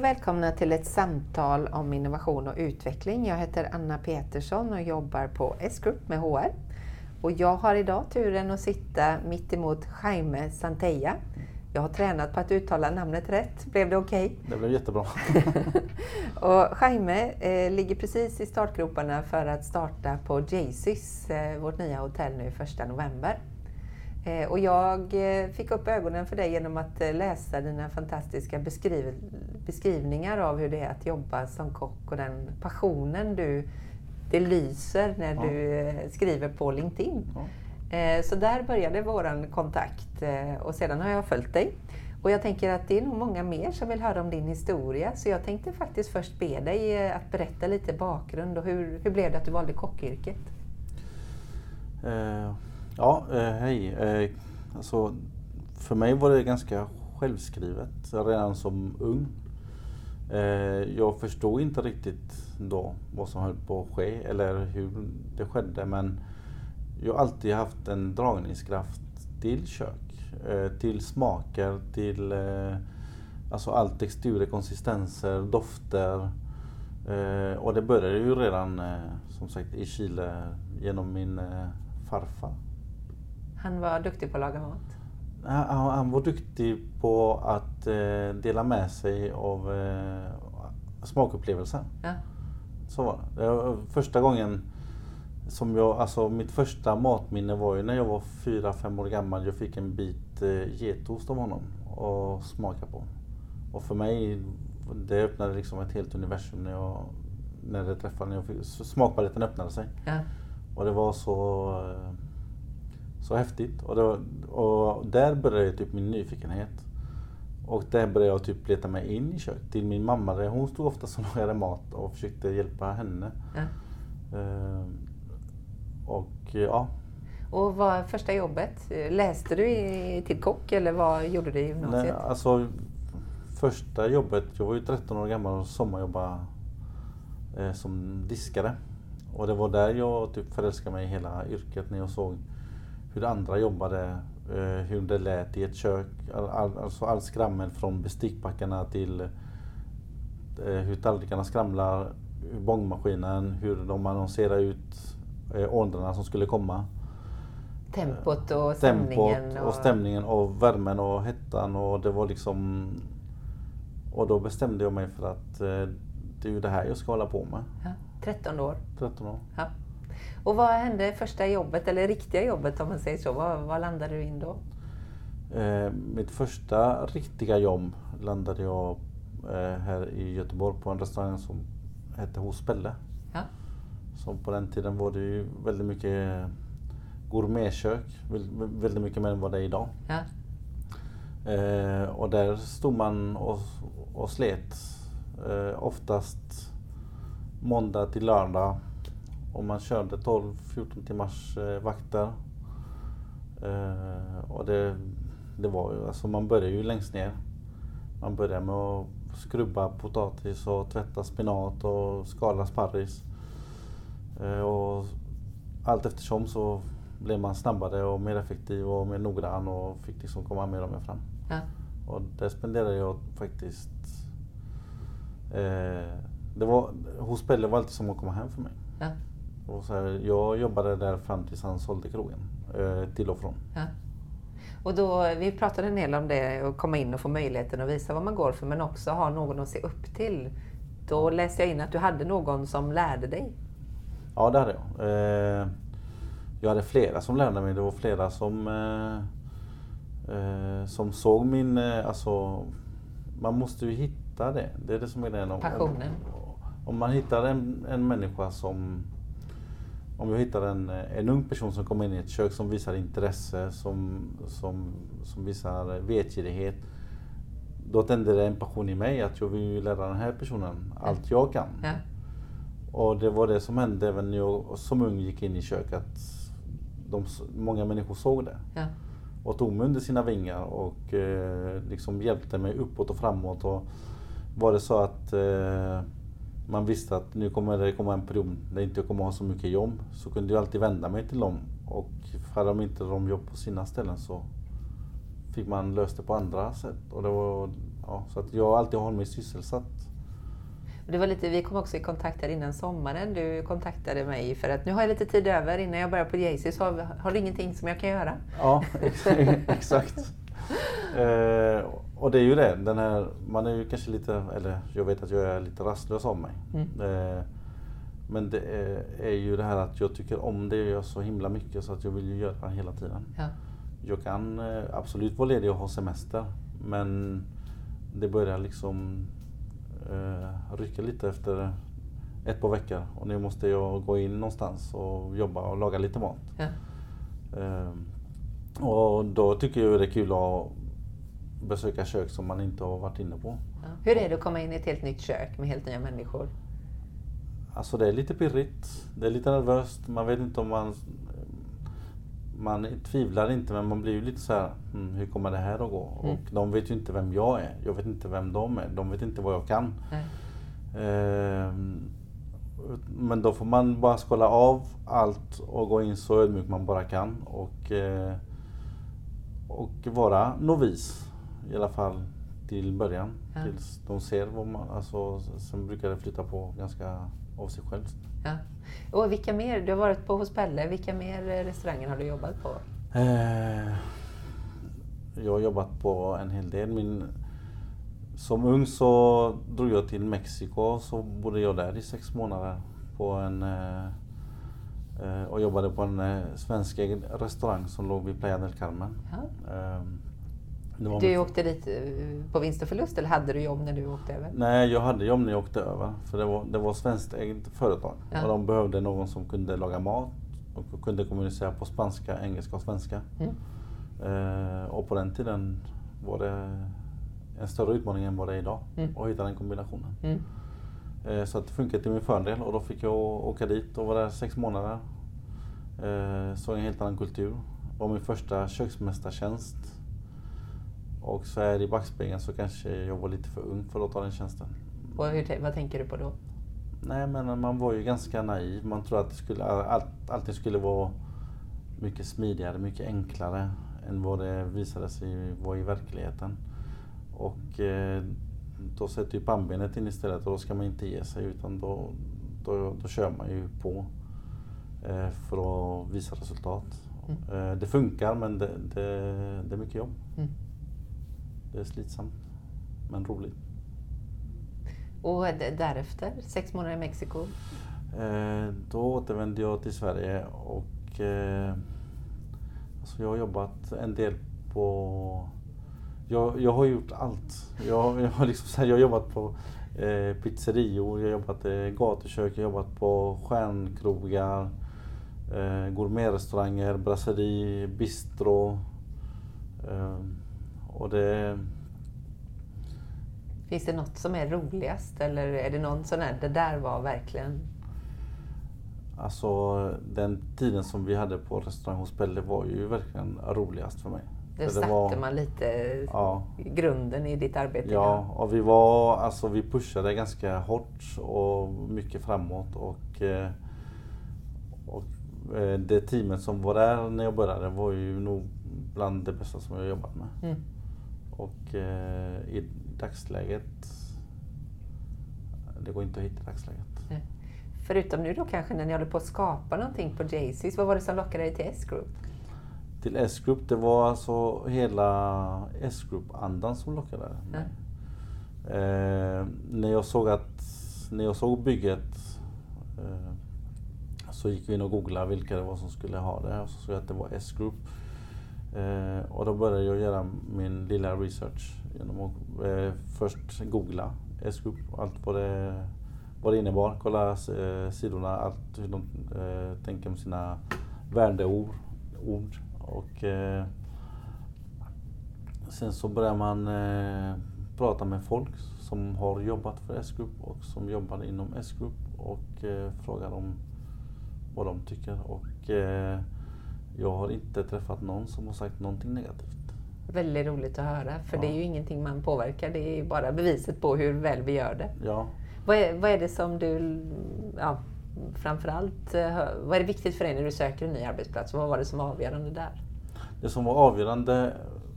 och välkomna till ett samtal om innovation och utveckling. Jag heter Anna Petersson och jobbar på S-Group med HR. Och jag har idag turen att sitta mitt emot Jaime Santeja. Jag har tränat på att uttala namnet rätt. Blev det okej? Okay? Det blev jättebra. och Jaime eh, ligger precis i startgroparna för att starta på Jaycees, eh, vårt nya hotell nu 1 november. Eh, och jag eh, fick upp ögonen för dig genom att eh, läsa dina fantastiska beskriv beskrivningar av hur det är att jobba som kock och den passionen du, det lyser när ja. du skriver på LinkedIn. Ja. Så där började vår kontakt och sedan har jag följt dig. Och jag tänker att det är nog många mer som vill höra om din historia så jag tänkte faktiskt först be dig att berätta lite bakgrund och hur, hur blev det att du valde kockyrket? Uh Ja, eh, hej. Eh, alltså, för mig var det ganska självskrivet redan som ung. Eh, jag förstod inte riktigt då vad som höll på att ske eller hur det skedde men jag har alltid haft en dragningskraft till kök, eh, till smaker, till alltså all texturer, konsistenser, dofter. Och det började ju redan som sagt i Chile genom min farfar. Han var duktig på att laga mat? Han, han var duktig på att eh, dela med sig av eh, smakupplevelser. Ja. Så var det. första gången som jag, alltså mitt första matminne var ju när jag var fyra fem år gammal. Jag fick en bit eh, getost av honom och smaka på. Och för mig, det öppnade liksom ett helt universum när jag, när det träffade, när jag fick, smakpaletten öppnade sig. Ja. Och det var så eh, så häftigt. Och, då, och där började typ min nyfikenhet. Och där började jag typ leta mig in i köket. Till min mamma, där hon stod ofta och lagade mat och försökte hjälpa henne. Ja. Uh, och ja. Och vad första jobbet? Läste du till kock eller vad gjorde du i gymnasiet? Nej, alltså, första jobbet, jag var ju 13 år gammal och sommarjobbade eh, som diskare. Och det var där jag typ förälskade mig i hela yrket när jag såg hur andra jobbade, eh, hur det lät i ett kök. All, alltså all skrammel från bestickpackarna till eh, hur tallrikarna skramlar, bångmaskinen, hur de annonserar ut eh, ordrarna som skulle komma. Tempot och stämningen. Tempot och stämningen och värmen och hettan och det var liksom... Och då bestämde jag mig för att det är ju det här jag ska hålla på med. Ja, 13 år. 13 år. Ja. Och vad hände första jobbet, eller riktiga jobbet om man säger så? Var, var landade du in då? Eh, mitt första riktiga jobb landade jag eh, här i Göteborg på en restaurang som hette Hos Pelle. Ja. Som på den tiden var det ju väldigt mycket gourmetkök, väldigt mycket mer än vad det är idag. Ja. Eh, och där stod man och, och slet eh, oftast måndag till lördag och man körde 12-14 timmars eh, vakter. Eh, och det, det var ju, alltså man började ju längst ner. Man började med att skrubba potatis och tvätta spinat och skala sparris. Eh, och allt eftersom så blev man snabbare och mer effektiv och mer noggrann och fick liksom komma mer och mer fram. Ja. Och där spenderade jag faktiskt... Eh, det var, hos Pelle var alltid som att komma hem för mig. Ja. Och så här, jag jobbade där fram tills han sålde krogen. Eh, till och från. Ja. Och då, vi pratade en del om det, att komma in och få möjligheten att visa vad man går för, men också ha någon att se upp till. Då läste jag in att du hade någon som lärde dig. Ja, det hade jag. Eh, jag hade flera som lärde mig. Det var flera som, eh, som såg min... Alltså, man måste ju hitta det. Det är det som är den. Passionen. Om, om man hittar en, en människa som om jag hittar en, en ung person som kommer in i ett kök som visar intresse, som, som, som visar vetgirighet. Då tänder det en passion i mig att jag vill lära den här personen allt jag kan. Ja. Och det var det som hände även när jag som ung gick in i köket. De, många människor såg det. Ja. Och tog mig under sina vingar och eh, liksom hjälpte mig uppåt och framåt. Och var det så att eh, man visste att nu kommer det komma en period där jag inte kommer ha så mycket jobb. Så kunde jag alltid vända mig till dem. Och hade de inte de jobb på sina ställen så fick man lösa det på andra sätt. Och det var ja, så att jag alltid håller mig sysselsatt. Det var lite, vi kom också i kontakt här innan sommaren. Du kontaktade mig för att nu har jag lite tid över innan jag börjar på Jaycee så har, har du ingenting som jag kan göra? Ja, exakt. eh, och det är ju det, den här, man är ju kanske lite, eller jag vet att jag är lite rastlös av mig. Mm. Eh, men det är, är, ju det här att jag tycker om det jag gör så himla mycket så att jag vill ju göra det hela tiden. Ja. Jag kan eh, absolut vara ledig och ha semester men det börjar liksom eh, rycka lite efter ett par veckor och nu måste jag gå in någonstans och jobba och laga lite mat. Ja. Eh, och då tycker jag det är kul att besöka kök som man inte har varit inne på. Ja. Hur är det att komma in i ett helt nytt kök med helt nya människor? Alltså det är lite pirrigt. Det är lite nervöst. Man vet inte om man... Man tvivlar inte men man blir ju lite så här, hm, hur kommer det här att gå? Mm. Och de vet ju inte vem jag är. Jag vet inte vem de är. De vet inte vad jag kan. Eh, men då får man bara skala av allt och gå in så ödmjukt man bara kan. Och, eh, och vara novis. I alla fall till början. Ja. Tills de ser vad man... Alltså, sen brukar det flytta på ganska av sig själv. Ja. Och vilka mer, du har varit på hos Pelle, vilka mer restauranger har du jobbat på? Eh, jag har jobbat på en hel del. Min, som ung så drog jag till Mexiko så bodde jag där i sex månader på en, eh, eh och jobbade på en eh, svensk restaurang som låg vid Playa del Carmen. Ja. Du åkte dit eh, på vinst och förlust eller hade du jobb när du åkte över? Nej, jag hade jobb när jag åkte över. För det var, det var svenskt eget företag. Ja. Och de behövde någon som kunde laga mat och kunde kommunicera på spanska, engelska och svenska. Mm. Eh, och på den tiden var det en större utmaning än vad det är idag mm. att hitta den kombinationen. Mm. Eh, så det funkade till min fördel och då fick jag åka dit och vara där sex månader. Eh, såg en helt annan kultur. Det var min första köksmästartjänst och så är det i backspegeln så kanske jag var lite för ung för att ta den tjänsten. Och hur, vad tänker du på då? Nej men man var ju ganska naiv. Man trodde att det skulle, all, allting skulle vara mycket smidigare, mycket enklare än vad det visade sig vara i verkligheten. Och eh, då sätter ju pannbenet in istället och då ska man inte ge sig utan då, då, då kör man ju på eh, för att visa resultat. Mm. Eh, det funkar men det, det, det är mycket jobb. Mm. Det är slitsamt, men roligt. Och därefter, sex månader i Mexiko? Eh, då återvände jag till Sverige och eh, alltså jag har jobbat en del på... Jag, jag har gjort allt. Jag, jag, har, liksom, jag har jobbat på eh, pizzerior, jag har jobbat i gatukök, jag har jobbat på stjärnkrogar, eh, gourmetrestauranger, brasserie, bistro. Eh, och det... Finns det något som är roligast eller är det någon sån här, det där var verkligen... Alltså den tiden som vi hade på restaurang hos Pelle var ju verkligen roligast för mig. Där satte var, man lite ja, grunden i ditt arbete? Ja, och vi var, alltså vi pushade ganska hårt och mycket framåt och, eh, och eh, det teamet som var där när jag började var ju nog bland det bästa som jag jobbat med. Mm. Och eh, i dagsläget, det går inte att hitta i dagsläget. Nej. Förutom nu då kanske när ni håller på att skapa någonting på Jaycees, vad var det som lockade dig till S-Group? Till S-Group, det var alltså hela S-Group-andan som lockade mig. Ja. Eh, när, jag såg att, när jag såg bygget eh, så gick vi in och googlade vilka det var som skulle ha det och så såg jag att det var S-Group. Eh, och då började jag göra min lilla research genom att eh, först googla eh, S-Group, allt vad det, vad det innebar. Kolla eh, sidorna, allt hur de eh, tänker om sina värdeord. Ord. Och, eh, sen så börjar man eh, prata med folk som har jobbat för S-Group och som jobbar inom S-Group och eh, frågar dem vad de tycker. Och, eh, jag har inte träffat någon som har sagt någonting negativt. Väldigt roligt att höra, för ja. det är ju ingenting man påverkar. Det är bara beviset på hur väl vi gör det. Ja. Vad, är, vad är det som du, ja, framförallt, eh, vad är det viktigt för dig när du söker en ny arbetsplats? Vad var det som var avgörande där? Det som var avgörande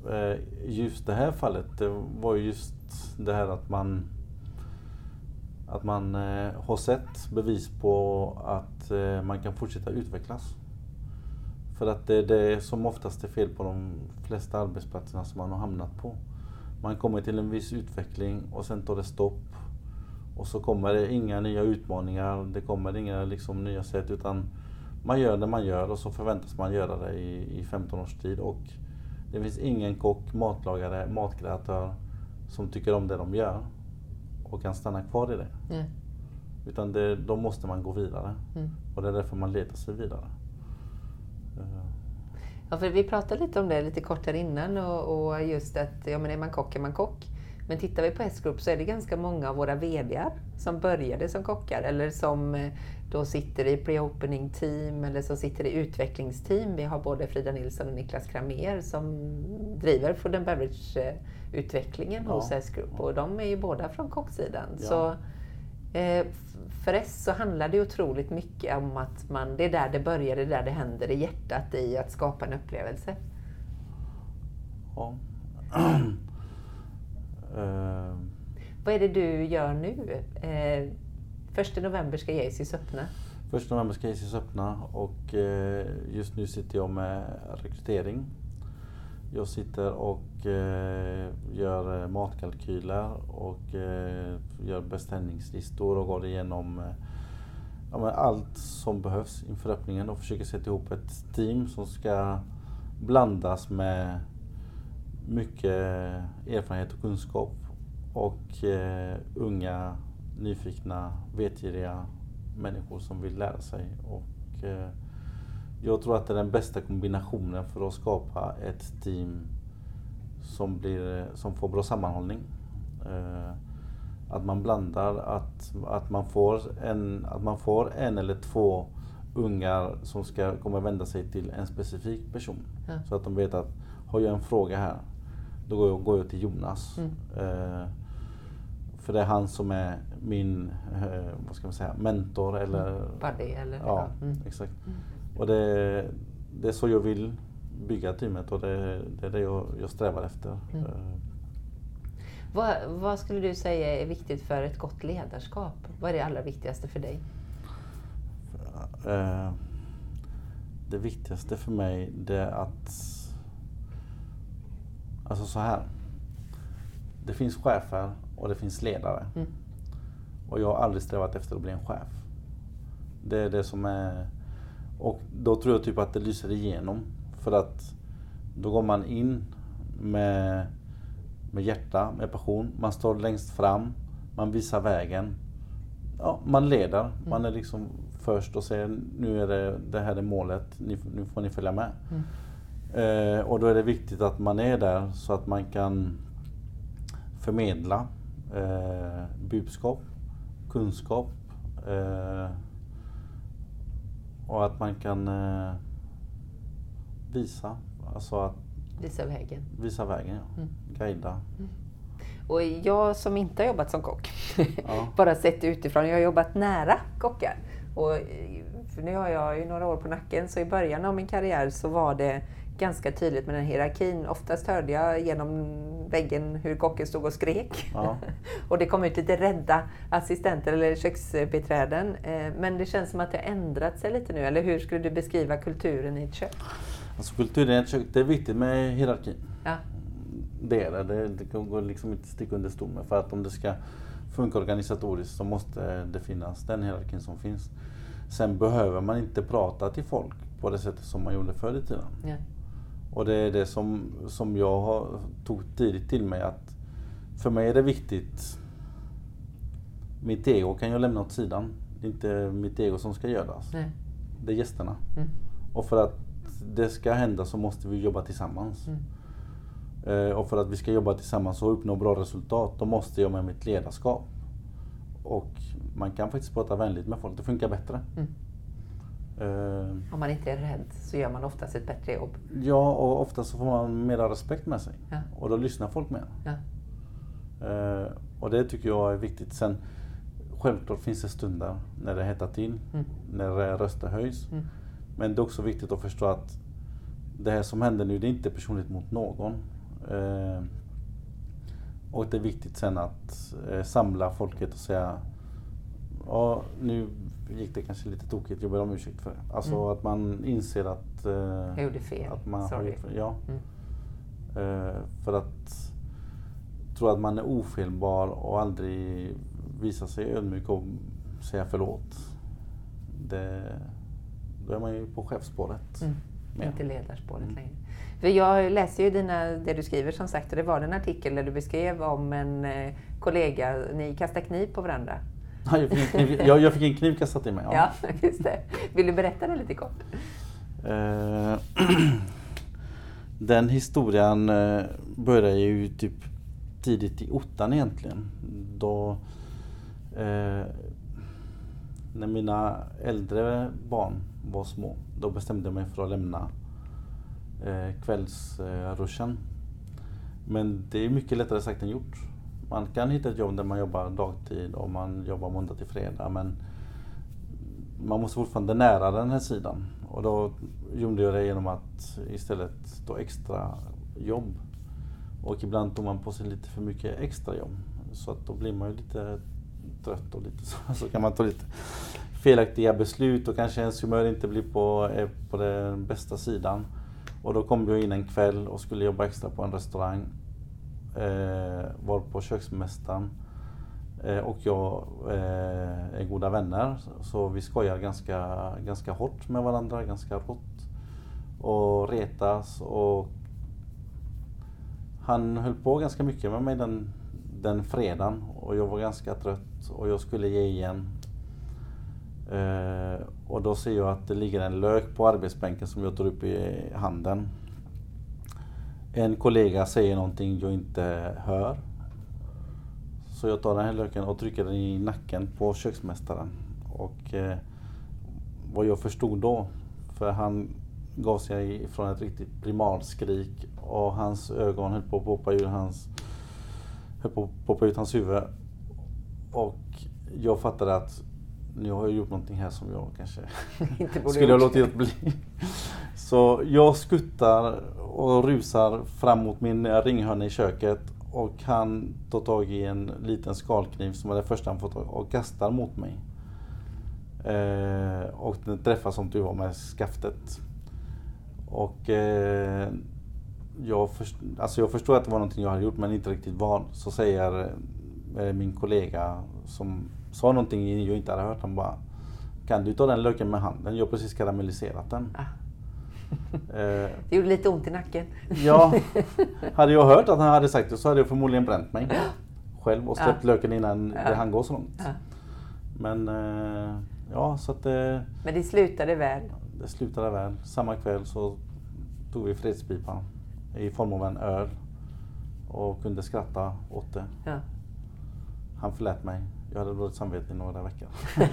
Eh, just det här fallet det var just det här att man att man eh, har sett bevis på att man kan fortsätta utvecklas. För att det är det som oftast är fel på de flesta arbetsplatserna som man har hamnat på. Man kommer till en viss utveckling och sen tar det stopp. Och så kommer det inga nya utmaningar, det kommer inga liksom, nya sätt utan man gör det man gör och så förväntas man göra det i, i 15 års tid. Och det finns ingen kock, matlagare, matkreatör som tycker om det de gör och kan stanna kvar i det. Mm. Utan det, då måste man gå vidare. Mm. Och det är därför man letar sig vidare. Ja, för vi pratade lite om det lite kort här innan och, och just att ja, men är man kock är man kock. Men tittar vi på S-Group så är det ganska många av våra VDar som började som kockar eller som eh, då sitter i pre-opening team eller som sitter i utvecklingsteam. Vi har både Frida Nilsson och Niklas Kramer som driver food and beverage-utvecklingen ja. hos S-Group och de är ju båda från kocksidan. Ja. Så, eh, för S så handlar det otroligt mycket om att man, det är där det börjar, det är där det händer, i hjärtat i att skapa en upplevelse. Ja. uh. Vad är det du gör nu? Eh, första november ska Jaycees öppna. Första november ska Jaycees öppna och eh, just nu sitter jag med rekrytering jag sitter och eh, gör eh, matkalkyler och eh, gör beställningslistor och går igenom eh, ja, allt som behövs inför öppningen och försöker sätta ihop ett team som ska blandas med mycket erfarenhet och kunskap och eh, unga, nyfikna, vetgiriga människor som vill lära sig. Och, eh, jag tror att det är den bästa kombinationen för att skapa ett team som, blir, som får bra sammanhållning. Eh, att man blandar, att, att, man får en, att man får en eller två ungar som ska komma vända sig till en specifik person. Ja. Så att de vet att har jag en fråga här, då går jag, går jag till Jonas. Mm. Eh, för det är han som är min eh, vad ska man säga, mentor eller... Buddy eller? Ja, mm. exakt. Mm. Och det, det är så jag vill bygga teamet och det, det är det jag, jag strävar efter. Mm. Eh. Vad, vad, skulle du säga är viktigt för ett gott ledarskap? Vad är det allra viktigaste för dig? Eh, det viktigaste för mig det är att... Alltså så här. Det finns chefer och det finns ledare. Mm. Och jag har aldrig strävat efter att bli en chef. Det är det som är och då tror jag typ att det lyser igenom. För att då går man in med, med hjärta, med passion. Man står längst fram, man visar vägen. Ja, man leder. Mm. Man är liksom först och säger nu är det, det här är målet, ni, nu får ni följa med. Mm. Eh, och då är det viktigt att man är där så att man kan förmedla eh, budskap, kunskap. Eh, och att man kan eh, visa. Alltså att visa vägen. Visa vägen, ja. Mm. Guida. Mm. Och jag som inte har jobbat som kock, ja. bara sett utifrån, jag har jobbat nära kockar. Och nu har jag ju några år på nacken, så i början av min karriär så var det ganska tydligt med den hierarkin. Oftast hörde jag genom väggen hur kocken stod och skrek. Ja. och det kom ut lite rädda assistenter eller köksbiträden. Eh, men det känns som att det har ändrat sig lite nu. Eller hur skulle du beskriva kulturen i ett kök? Alltså kulturen i ett kök, det är viktigt med hierarki. Ja. Det är det. Det, det går liksom inte att sticka under stol med. För att om det ska funka organisatoriskt så måste det finnas den hierarkin som finns. Sen behöver man inte prata till folk på det sättet som man gjorde förr i tiden. Ja. Och det är det som, som jag har, tog tidigt till mig att för mig är det viktigt. Mitt ego kan jag lämna åt sidan. Det är inte mitt ego som ska göras. Nej. Det är gästerna. Mm. Och för att det ska hända så måste vi jobba tillsammans. Mm. Eh, och för att vi ska jobba tillsammans och uppnå bra resultat, då måste jag med mitt ledarskap. Och man kan faktiskt prata vänligt med folk, det funkar bättre. Mm. Uh, Om man inte är rädd så gör man oftast ett bättre jobb. Ja, och ofta så får man mera respekt med sig. Ja. Och då lyssnar folk mer. Ja. Uh, och det tycker jag är viktigt. Sen Självklart finns det stunder när det hettar till, mm. när röster höjs. Mm. Men det är också viktigt att förstå att det här som händer nu, det är inte personligt mot någon. Eh, och det är viktigt sen att eh, samla folket och säga Ja, nu gick det kanske lite tokigt, jag ber om ursäkt för det. Alltså mm. att man inser att... Eh, jag gjorde fel. Att man Sorry. Har gjort, ja. Mm. Eh, för att tro att man är ofelbar och aldrig visa sig ödmjuk och säga förlåt. Det, då är man ju på chefsspåret. Mm. Inte ledarspåret mm. längre. För jag läser ju dina, det du skriver som sagt och det var en artikel där du beskrev om en eh, kollega, ni kastar kniv på varandra. Ja, jag, fick en kniv, jag, jag fick en kniv kastad till mig. Ja. ja, just det. Vill du berätta det lite kort? Eh, den historien eh, började ju typ tidigt i ottan egentligen. Då eh, när mina äldre barn var små, då bestämde jag mig för att lämna eh, kvällsruschen. Men det är mycket lättare sagt än gjort. Man kan hitta ett jobb där man jobbar dagtid och man jobbar måndag till fredag men man måste fortfarande nära den här sidan. Och då gjorde jag det genom att istället ta extra jobb. Och ibland tog man på sig lite för mycket extra jobb. Så att då blir man ju lite trött och lite så, så kan man ta lite felaktiga beslut och kanske ens humör inte blir på, på den bästa sidan. Och då kom jag in en kväll och skulle jobba extra på en restaurang. Eh, var på köksmästaren eh, och jag eh, är goda vänner. Så vi skojar ganska, ganska hårt med varandra, ganska rått. Och retas och han höll på ganska mycket med mig den, den fredagen och jag var ganska trött och jag skulle ge igen. Eh, och då ser jag att det ligger en lök på arbetsbänken som jag tar upp i handen. En kollega säger någonting jag inte hör. Så jag tar den här löken och trycker den i nacken på köksmästaren. Och eh, vad jag förstod då, för han gav sig från ett riktigt primalskrik och hans ögon höll på att poppa ur hans, höll på att poppa ut hans huvud. Och jag fattade att nu har jag gjort någonting här som jag kanske inte skulle ha låtit bli. Så jag skuttar och rusar fram mot min ringhörna i köket och han tar tag i en liten skalkniv som är det första han får tag och kastar mot mig. Eh, och den träffar som tur var med skaftet. Och eh, jag, först, alltså jag förstår att det var någonting jag hade gjort men inte riktigt vad. Så säger eh, min kollega som sa någonting jag inte hade hört. Han bara Kan du ta den löken med handen? Jag har precis karamelliserat den. Ah. Eh, det gjorde lite ont i nacken. ja. Hade jag hört att han hade sagt det så hade jag förmodligen bränt mig själv och släppt ja. löken innan ja. det hann gå så långt. Ja. Men eh, ja, så att det... Men det slutade väl? Det slutade väl. Samma kväll så tog vi fredspipan i form av en öl och kunde skratta åt det. Ja. Han förlät mig. Jag hade dåligt samvete i några veckor.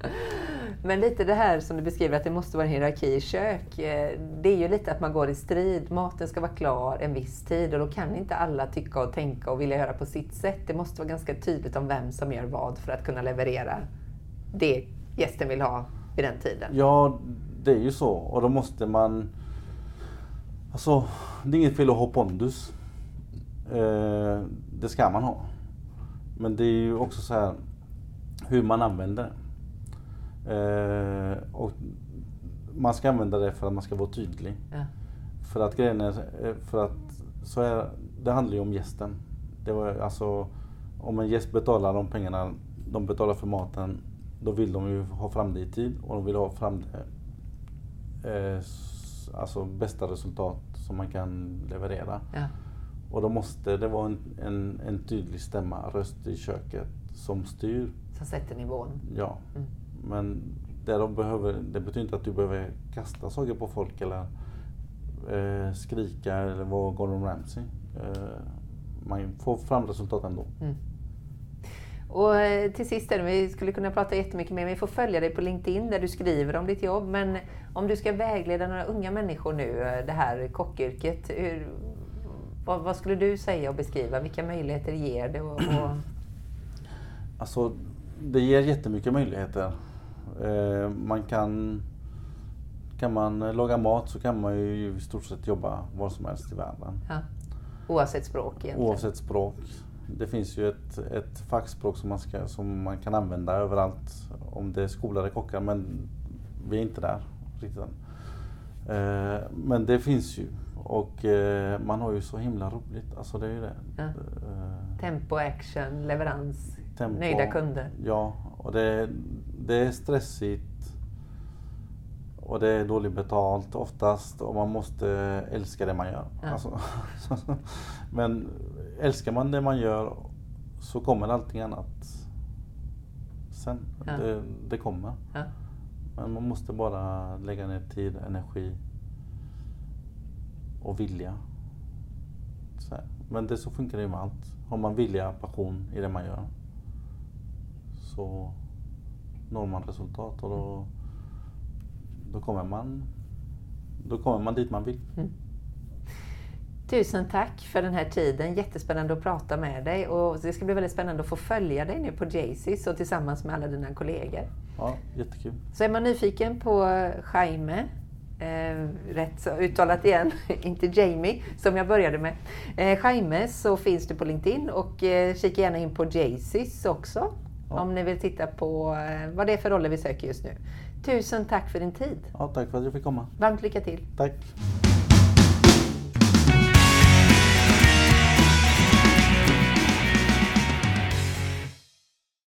Men lite det här som du beskriver att det måste vara en hierarki i kök. Eh, det är ju lite att man går i strid. Maten ska vara klar en viss tid och då kan inte alla tycka och tänka och vilja göra på sitt sätt. Det måste vara ganska tydligt om vem som gör vad för att kunna leverera det gästen vill ha vid den tiden. Ja, det är ju så och då måste man Alltså, det är inget fel att ha pondus. Eh, det ska man ha. Men det är ju också så här hur man använder det. Eh, och man ska använda det för att man ska vara tydlig. Ja. För att grejen är, eh, för att så är, det handlar ju om gästen. Det var alltså, om en gäst betalar de pengarna de betalar för maten, då vill de ju ha fram det i tid och de vill ha fram det, eh, alltså bästa resultat som man kan leverera. Ja. Och då måste det vara en, en, en, tydlig stämma, röst i köket som styr. Som sätter nivån? Ja. Mm. Men det, de behöver, det betyder inte att du behöver kasta saker på folk eller eh, skrika eller vara Gordon Ramsay. Eh, man får fram resultat ändå. Mm. Och eh, till sist, vi skulle kunna prata jättemycket mer, vi får följa dig på LinkedIn där du skriver om ditt jobb. Men om du ska vägleda några unga människor nu, eh, det här kockyrket, hur, vad, vad, skulle du säga och beskriva? Vilka möjligheter ger det? Och, och... Alltså, det ger jättemycket möjligheter. Eh, man kan kan man laga mat så kan man ju i stort sett jobba var som helst i världen. Ja. Oavsett språk egentligen? Oavsett språk. Det finns ju ett, ett fackspråk som man, ska, som man kan använda överallt. Om det är skola eller kockar men vi är inte där riktigt än. Eh, men det finns ju och eh, man har ju så himla roligt. Alltså det är ju det. Ja. Tempo, action, leverans, Tempo, nöjda kunder. Ja, och det, det är stressigt och det är dåligt betalt oftast och man måste älska det man gör. Ja. Alltså, men älskar man det man gör så kommer allting annat sen. Ja. Det, det, kommer. Ja. Men man måste bara lägga ner tid, energi och vilja. Men det så funkar det med allt. Har man vilja, passion i det man gör så når man resultat och då då kommer man, då kommer man dit man vill. Mm. Tusen tack för den här tiden. Jättespännande att prata med dig och det ska bli väldigt spännande att få följa dig nu på Jaycees och tillsammans med alla dina kollegor. Ja, jättekul. Så är man nyfiken på Jaime, eh, rätt så uttalat igen, inte Jamie som jag började med. Eh, Jaime så finns du på LinkedIn och eh, kika gärna in på Jaycees också. Ja. Om ni vill titta på eh, vad det är för roller vi söker just nu. Tusen tack för din tid. Ja, tack för att jag fick komma. Varmt lycka till. Tack.